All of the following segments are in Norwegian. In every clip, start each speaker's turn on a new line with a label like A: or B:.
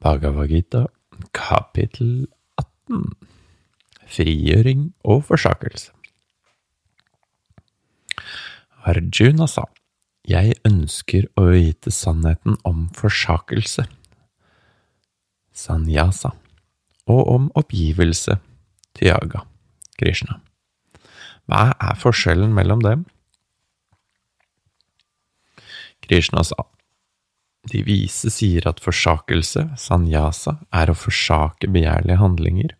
A: Bhagavad Gita, kapittel 18 Frigjøring og forsakelse Arjuna sa, Jeg ønsker å vite sannheten om forsakelse, sanyasa, og om oppgivelse, tyaga, Krishna. Hva er forskjellen mellom dem? Krishna sa, de vise sier at forsakelse, sanyasa, er å forsake begjærlige handlinger.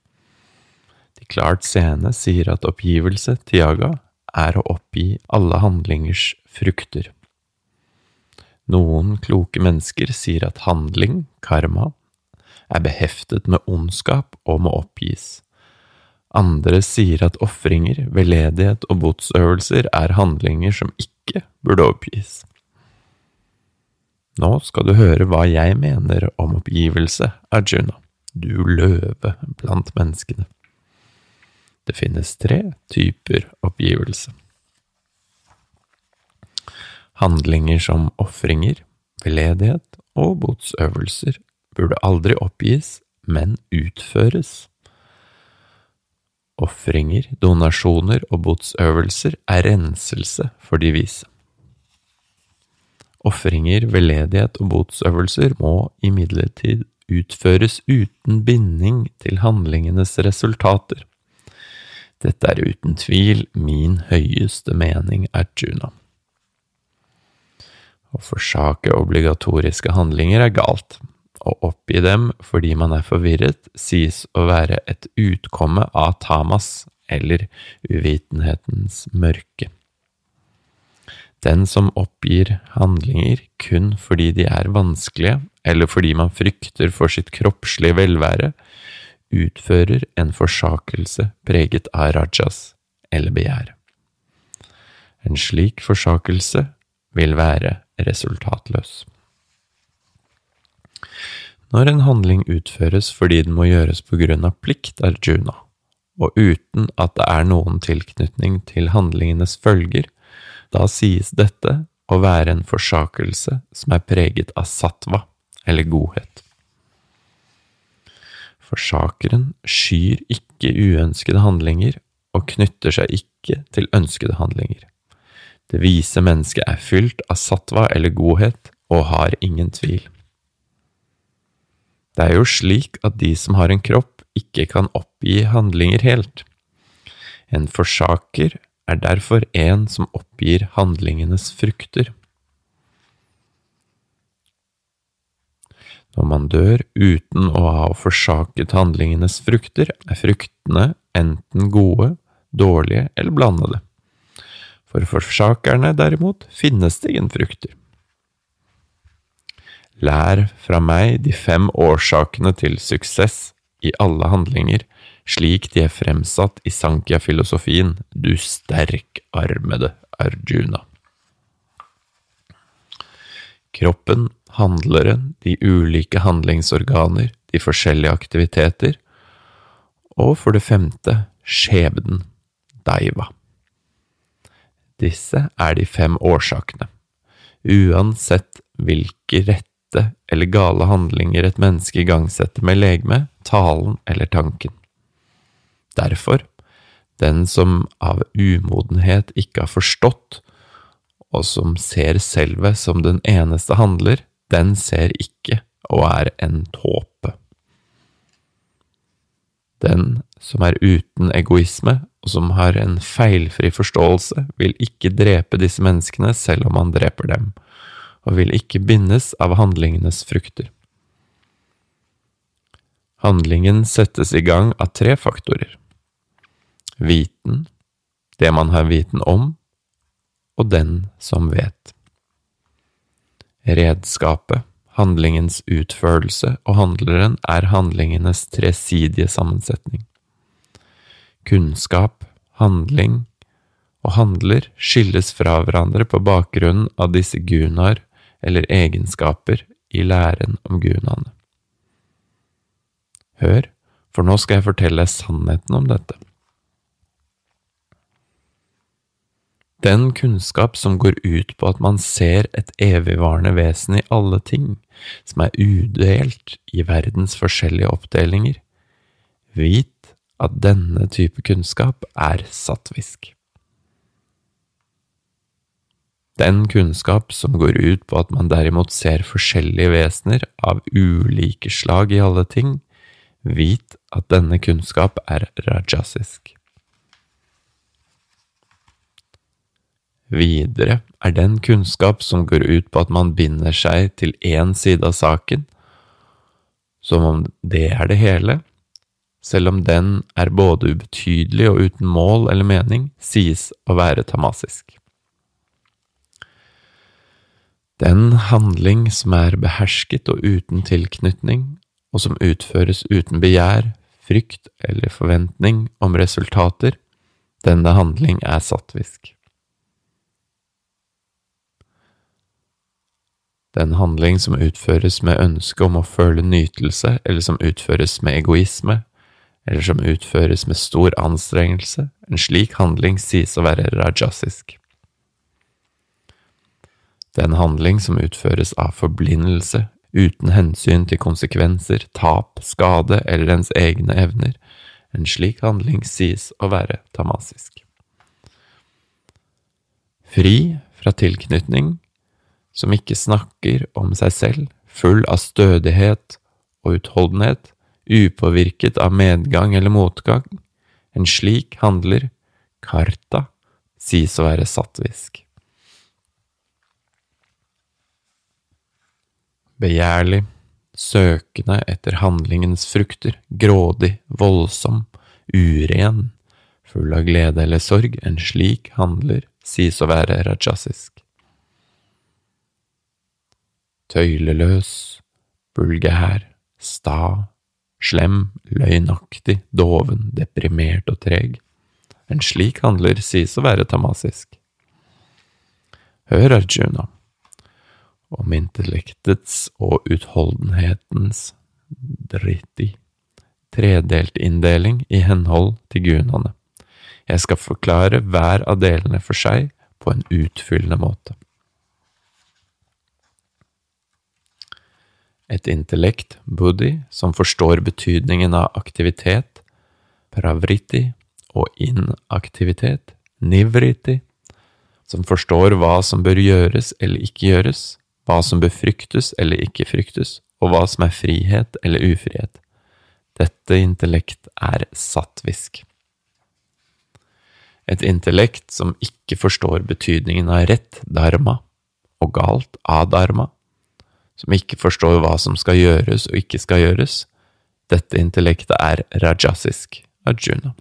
A: De klart seende sier at oppgivelse, tiaga, er å oppgi alle handlingers frukter. Noen kloke mennesker sier at handling, karma, er beheftet med ondskap og må oppgis. Andre sier at ofringer, veldedighet og botsøvelser er handlinger som ikke burde oppgis. Nå skal du høre hva jeg mener om oppgivelse, Arjuna, du løve blant menneskene. Det finnes tre typer oppgivelse. Handlinger som ofringer, veldedighet og botsøvelser burde aldri oppgis, men utføres. Ofringer, donasjoner og botsøvelser er renselse for de vise. Ofringer, veldedighet og botsøvelser må imidlertid utføres uten binding til handlingenes resultater. Dette er uten tvil min høyeste mening, Arjuna. Å forsake obligatoriske handlinger er galt. Å oppgi dem fordi man er forvirret, sies å være et utkomme av tamas, eller uvitenhetens mørke. Den som oppgir handlinger kun fordi de er vanskelige, eller fordi man frykter for sitt kroppslige velvære, utfører en forsakelse preget av rajas eller begjær. En slik forsakelse vil være resultatløs. Når en handling utføres fordi den må gjøres på grunn av plikt, Arjuna, og uten at det er noen tilknytning til handlingenes følger, da sies dette å være en forsakelse som er preget av sattva, eller godhet. Forsakeren skyr ikke uønskede handlinger og knytter seg ikke til ønskede handlinger. Det vise mennesket er fylt av sattva eller godhet og har ingen tvil. Det er jo slik at de som har en kropp, ikke kan oppgi handlinger helt. En forsaker er derfor en som oppgir handlingenes frukter. Når man dør uten å ha forsaket handlingenes frukter, er fruktene enten gode, dårlige eller blandede. For forsakerne, derimot, finnes det ingen frukter. Lær fra meg de fem årsakene til suksess i alle handlinger, slik de er fremsatt i Sankhya-filosofien, du sterkarmede Arjuna. Kroppen, handleren, de ulike handlingsorganer, de forskjellige aktiviteter, og for det femte, skjebnen, daiva. Disse er de fem årsakene. Uansett hvilke rette eller gale handlinger et menneske igangsetter med legeme, talen eller tanken. Derfor, den som av umodenhet ikke har forstått, og som ser selve som den eneste handler, den ser ikke og er en tåpe. Den som er uten egoisme, og som har en feilfri forståelse, vil ikke drepe disse menneskene selv om han dreper dem, og vil ikke bindes av handlingenes frukter. Handlingen settes i gang av tre faktorer viten, det man har viten om, og den som vet. Redskapet, handlingens utførelse og handleren er handlingenes tresidige sammensetning. Kunnskap, handling og handler skilles fra hverandre på bakgrunn av disse gunaer eller egenskaper i læren om gunaene. Hør, for nå skal jeg fortelle sannheten om dette. Den kunnskap som går ut på at man ser et evigvarende vesen i alle ting, som er udelt i verdens forskjellige oppdelinger. Vit at denne type kunnskap er sattvisk. Den kunnskap som går ut på at man derimot ser forskjellige vesener av ulike slag i alle ting, vit at denne kunnskap er rajasisk. Videre er den kunnskap som går ut på at man binder seg til én side av saken, som om det er det hele, selv om den er både ubetydelig og uten mål eller mening, sies å være tamasisk. Den handling som er behersket og uten tilknytning, og som utføres uten begjær, frykt eller forventning om resultater, denne handling er sattvisk. Den handling som utføres med ønske om å føle nytelse, eller som utføres med egoisme, eller som utføres med stor anstrengelse, en slik handling sies å være rajasisk. Den handling som utføres av forblindelse, uten hensyn til konsekvenser, tap, skade eller ens egne evner, en slik handling sies å være tamasisk. Fri fra tilknytning som ikke snakker om seg selv, full av stødighet og utholdenhet, upåvirket av medgang eller motgang. En slik handler, karta, sies å være sattvisk. Begjærlig, søkende etter handlingens frukter, grådig, voldsom, uren, full av glede eller sorg, en slik handler sies å være rajasisk tøyleløs, bulgær, sta, slem, løgnaktig, doven, deprimert og treg. En slik handler sies å være tamasisk. Hør, Arjuna, om intellektets og utholdenhetens dritti, tredelt inndeling i henhold til gunaene. Jeg skal forklare hver av delene for seg på en utfyllende måte. Et intellekt, buddhi, som forstår betydningen av aktivitet, pravriti, og inaktivitet, nivriti, som forstår hva som bør gjøres eller ikke gjøres, hva som bør fryktes eller ikke fryktes, og hva som er frihet eller ufrihet. Dette intellekt er sattvisk. Et intellekt som ikke forstår betydningen av rett, dharma, og galt, adharma, som ikke forstår hva som skal gjøres og ikke skal gjøres. Dette intellektet er rajasisk, Arjuna.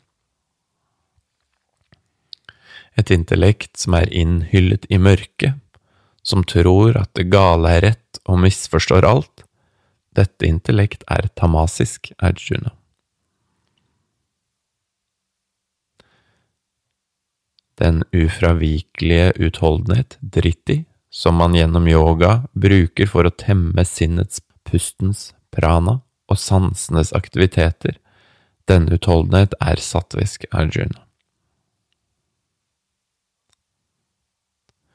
A: Et intellekt som er innhyllet i mørket, som tror at det gale er rett og misforstår alt. Dette intellekt er tamasisk, Arjuna. Den ufravikelige utholdenhet, dritti, som man gjennom yoga bruker for å temme sinnets, pustens, prana og sansenes aktiviteter. Denne utholdenhet er sattvisk arjuna.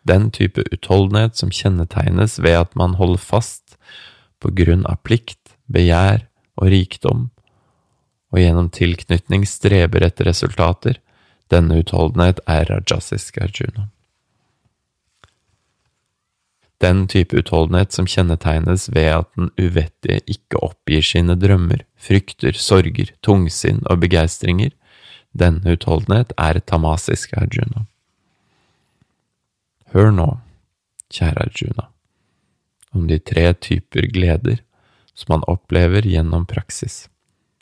A: Den type utholdenhet som kjennetegnes ved at man holder fast på grunn av plikt, begjær og rikdom, og gjennom tilknytning streber etter resultater, denne utholdenhet er rajasisk arjuna den type utholdenhet som kjennetegnes ved at den uvettige ikke oppgir sine drømmer, frykter, sorger, tungsinn og begeistringer. Denne utholdenhet er tamasisk Arjuna. Hør nå, kjære Arjuna, om de tre typer gleder som man opplever gjennom praksis,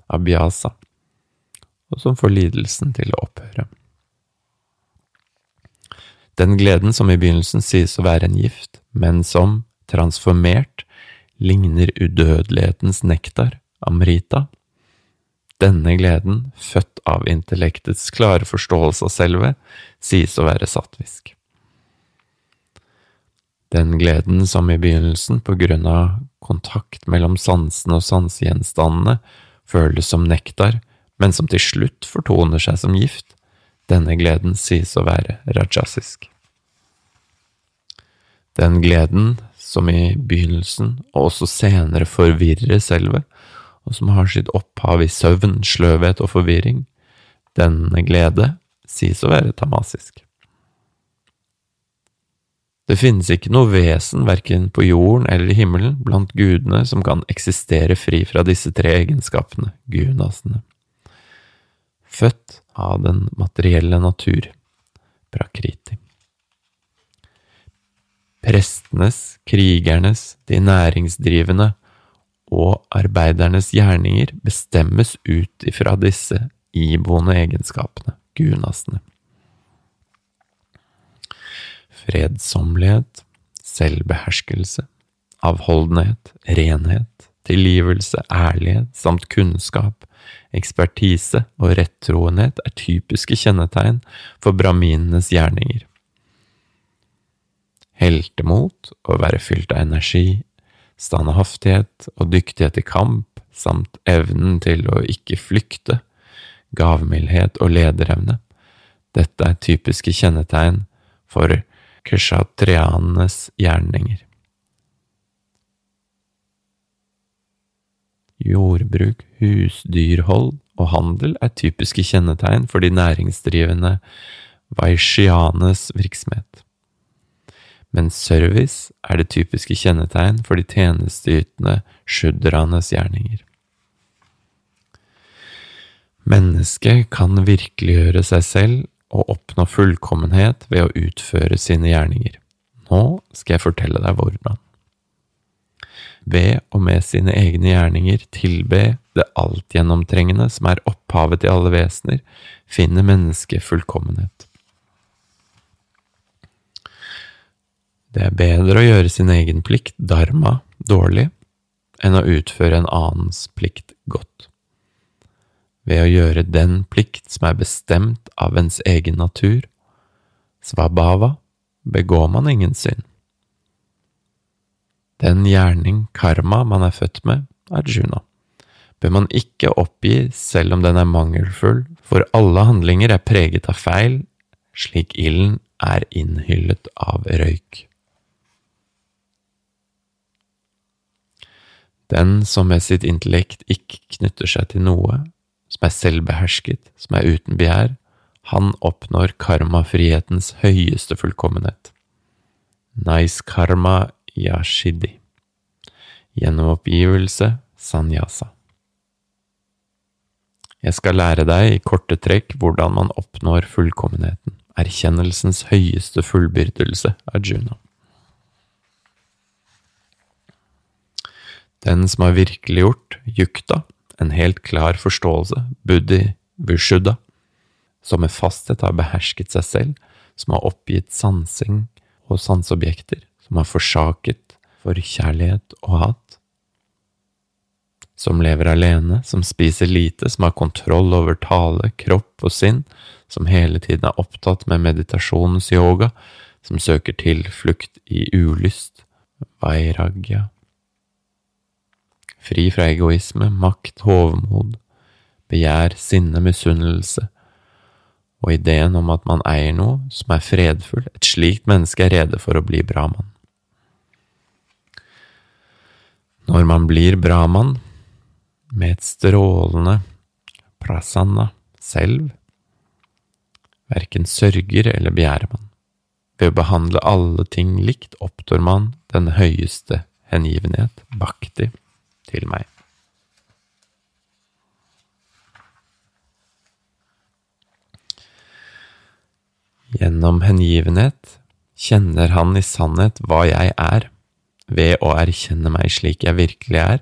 A: abhyasa, og som får lidelsen til å opphøre. Den gleden som i begynnelsen sies å være en gift, men som, transformert, ligner udødelighetens nektar, amrita. Denne gleden, født av intellektets klare forståelse av selve, sies å være sattvisk. Den gleden som i begynnelsen, på grunn av kontakt mellom sansene og sansegjenstandene, føles som nektar, men som til slutt fortoner seg som gift, denne gleden sies å være rajasisk. Den gleden som i begynnelsen og også senere forvirrer selve, og som har sitt opphav i søvn, sløvhet og forvirring, denne glede sies å være tamasisk. Det finnes ikke noe vesen, verken på jorden eller i himmelen, blant gudene som kan eksistere fri fra disse tre egenskapene, gunasene. Født av den materielle natur, prakriti. Prestenes, krigernes, de næringsdrivende og arbeidernes gjerninger bestemmes ut ifra disse iboende egenskapene, gunasene fredsommelighet, selvbeherskelse, avholdenhet, renhet, tilgivelse, ærlighet samt kunnskap, ekspertise og rettroenhet er typiske kjennetegn for brahminenes gjerninger. Heltemot, og være fylt av energi, standhaftighet og dyktighet i kamp, samt evnen til å ikke flykte, gavmildhet og lederevne. Dette er typiske kjennetegn for kshatrianenes gjerninger. Jordbruk, husdyrhold og handel er typiske kjennetegn for de næringsdrivende vaishianes virksomhet. Men service er det typiske kjennetegn for de tjenesteytende shudranes gjerninger. Mennesket kan virkeliggjøre seg selv og oppnå fullkommenhet ved å utføre sine gjerninger. Nå skal jeg fortelle deg hvordan. Ved og med sine egne gjerninger tilbe det altgjennomtrengende som er opphavet til alle vesener, finner mennesket fullkommenhet. Det er bedre å gjøre sin egen plikt, dharma, dårlig, enn å utføre en annens plikt godt ved å gjøre den plikt som er bestemt av ens egen natur, svabhava, begår man ingen synd. Den gjerning, karma, man er født med, Arjuna, bør man ikke oppgi selv om den er mangelfull, for alle handlinger er preget av feil, slik ilden er innhyllet av røyk. Den som med sitt intellekt ikke knytter seg til noe, som er selvbehersket, som er uten begjær, han oppnår karmafrihetens høyeste fullkommenhet. Nice karma yashidi. Gjennom oppgivelse sanyasa. Jeg skal lære deg i korte trekk hvordan man oppnår fullkommenheten, erkjennelsens høyeste fullbyrdelse, Arjuna. Den som har virkeliggjort jukta, en helt klar forståelse, buddhi, vishuddha, som med fasthet har behersket seg selv, som har oppgitt sansing og sanseobjekter, som har forsaket for kjærlighet og hat, som lever alene, som spiser lite, som har kontroll over tale, kropp og sinn, som hele tiden er opptatt med meditasjonens yoga, som søker tilflukt i ulyst, vairagya, fri fra egoisme, makt, hovmod, begjær, sinne, misunnelse og ideen om at man eier noe som er fredfull, et slikt menneske er rede for å bli brahman. Når man blir brahman, med et strålende prasanna selv, verken sørger eller begjærer man. Ved å behandle alle ting likt oppnår man den høyeste hengivenhet, bhakti til meg. Gjennom hengivenhet kjenner han i sannhet hva jeg er. Ved å erkjenne meg slik jeg virkelig er,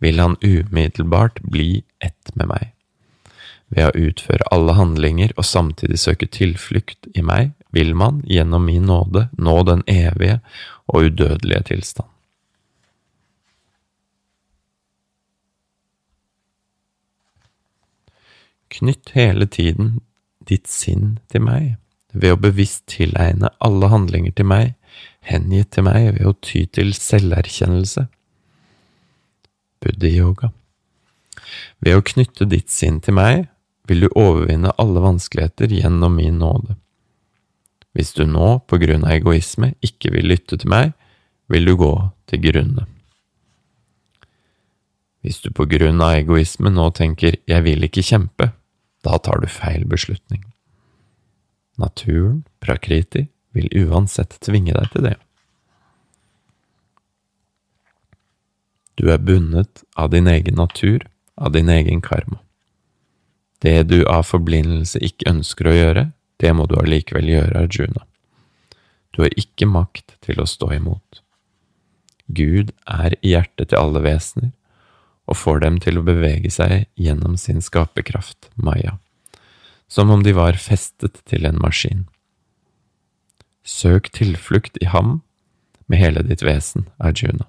A: vil han umiddelbart bli ett med meg. Ved å utføre alle handlinger og samtidig søke tilflukt i meg, vil man gjennom min nåde nå den evige og udødelige tilstand. Knytt hele tiden ditt sinn til meg, ved å bevisst tilegne alle handlinger til meg, hengitt til meg ved å ty til selverkjennelse. Buddhi-yoga. Ved å knytte ditt sinn til meg, vil du overvinne alle vanskeligheter gjennom min nåde. Hvis du nå, på grunn av egoisme, ikke vil lytte til meg, vil du gå til grunne. Hvis du på grunn av egoisme nå tenker jeg vil ikke kjempe, da tar du feil beslutning. Naturen, prakriti, vil uansett tvinge deg til det. Du er bundet av din egen natur, av din egen karma. Det du av forblindelse ikke ønsker å gjøre, det må du allikevel gjøre, Arjuna. Du har ikke makt til å stå imot. Gud er i hjertet til alle vesener, og får dem til å bevege seg gjennom sin skaperkraft, Maya, som om de var festet til en maskin. Søk tilflukt i ham med hele ditt vesen, Arjuna.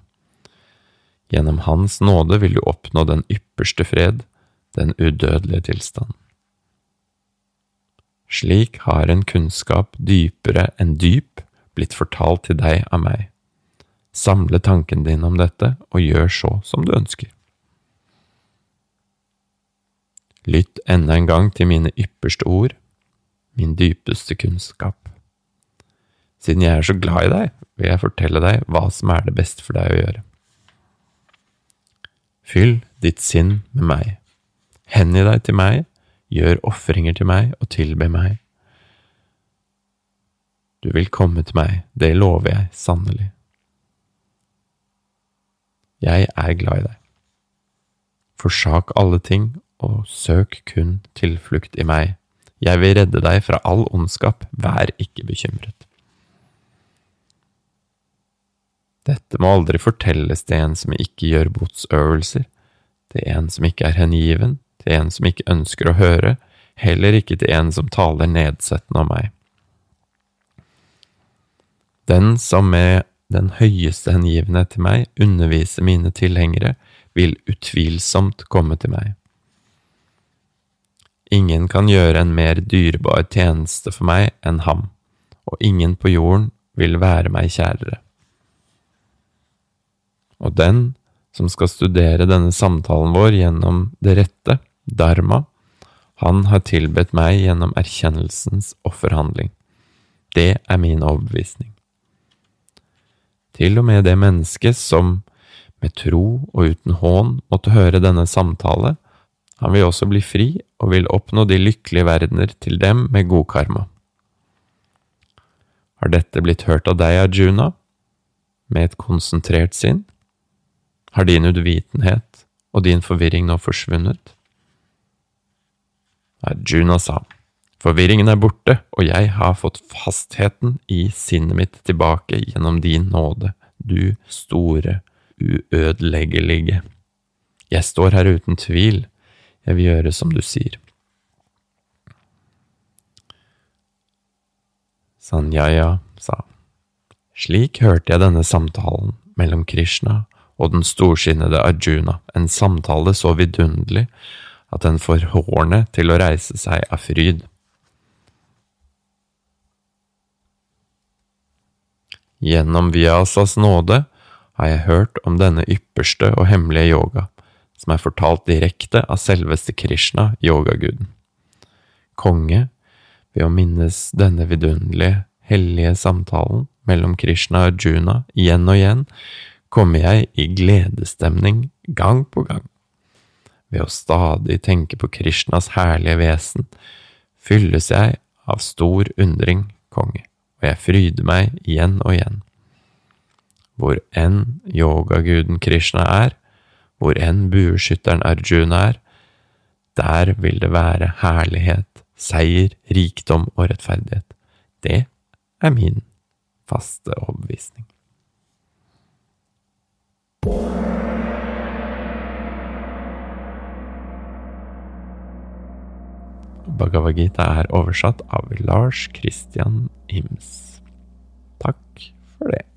A: Gjennom Hans nåde vil du oppnå den ypperste fred, den udødelige tilstand. Slik har en kunnskap dypere enn dyp blitt fortalt til deg av meg. Samle tanken din om dette, og gjør så som du ønsker. Lytt enda en gang til mine ypperste ord, min dypeste kunnskap. Siden jeg er så glad i deg, vil jeg fortelle deg hva som er det beste for deg å gjøre. Fyll ditt sinn med meg. Hengi deg til meg, gjør ofringer til meg og tilbe meg. Du vil komme til meg, det lover jeg sannelig. Jeg er glad i deg. Forsak alle ting og søk kun tilflukt i meg. Jeg vil redde deg fra all ondskap, vær ikke bekymret. Dette må aldri fortelles til en som ikke gjør botsøvelser, til en som ikke er hengiven, til en som ikke ønsker å høre, heller ikke til en som taler nedsettende om meg. Den som med den høyeste hengivenhet til meg underviser mine tilhengere, vil utvilsomt komme til meg. Ingen kan gjøre en mer dyrebar tjeneste for meg enn ham, og ingen på jorden vil være meg kjærere. Og den som skal studere denne samtalen vår gjennom det rette, dharma, han har tilbedt meg gjennom erkjennelsens offerhandling. Det er min overbevisning. Til og med det mennesket som med tro og uten hån måtte høre denne samtale, han vil også bli fri og vil oppnå de lykkelige verdener til dem med god karma. Har dette blitt hørt av deg, Arjuna, med et konsentrert sinn? Har din uvitenhet og din forvirring nå forsvunnet? Arjuna sa, forvirringen er borte, og jeg har fått fastheten i sinnet mitt tilbake gjennom din nåde, du store, uødeleggelige. Jeg står her uten tvil, jeg vil gjøre som du sier. Sanjaya sa, slik hørte jeg denne samtalen mellom Krishna og den storsinnede Arjuna, en samtale så vidunderlig at den får hårene til å reise seg av fryd. Gjennom Vyasas nåde har jeg hørt om denne ypperste og hemmelige yoga, som er fortalt direkte av selveste Krishna, yogaguden. Konge, ved å minnes denne vidunderlige, hellige samtalen mellom Krishna og Juna igjen og igjen, kommer jeg i gledesstemning gang på gang. Ved å stadig tenke på Krishnas herlige vesen fylles jeg av stor undring, konge, og jeg fryder meg igjen og igjen. Hvor enn yogaguden Krishna er, hvor enn bueskytteren Arjuna er, der vil det være herlighet, seier, rikdom og rettferdighet. Det er min faste overbevisning. Bhagavad Gita er oversatt av Lars Christian Ims. Takk for det.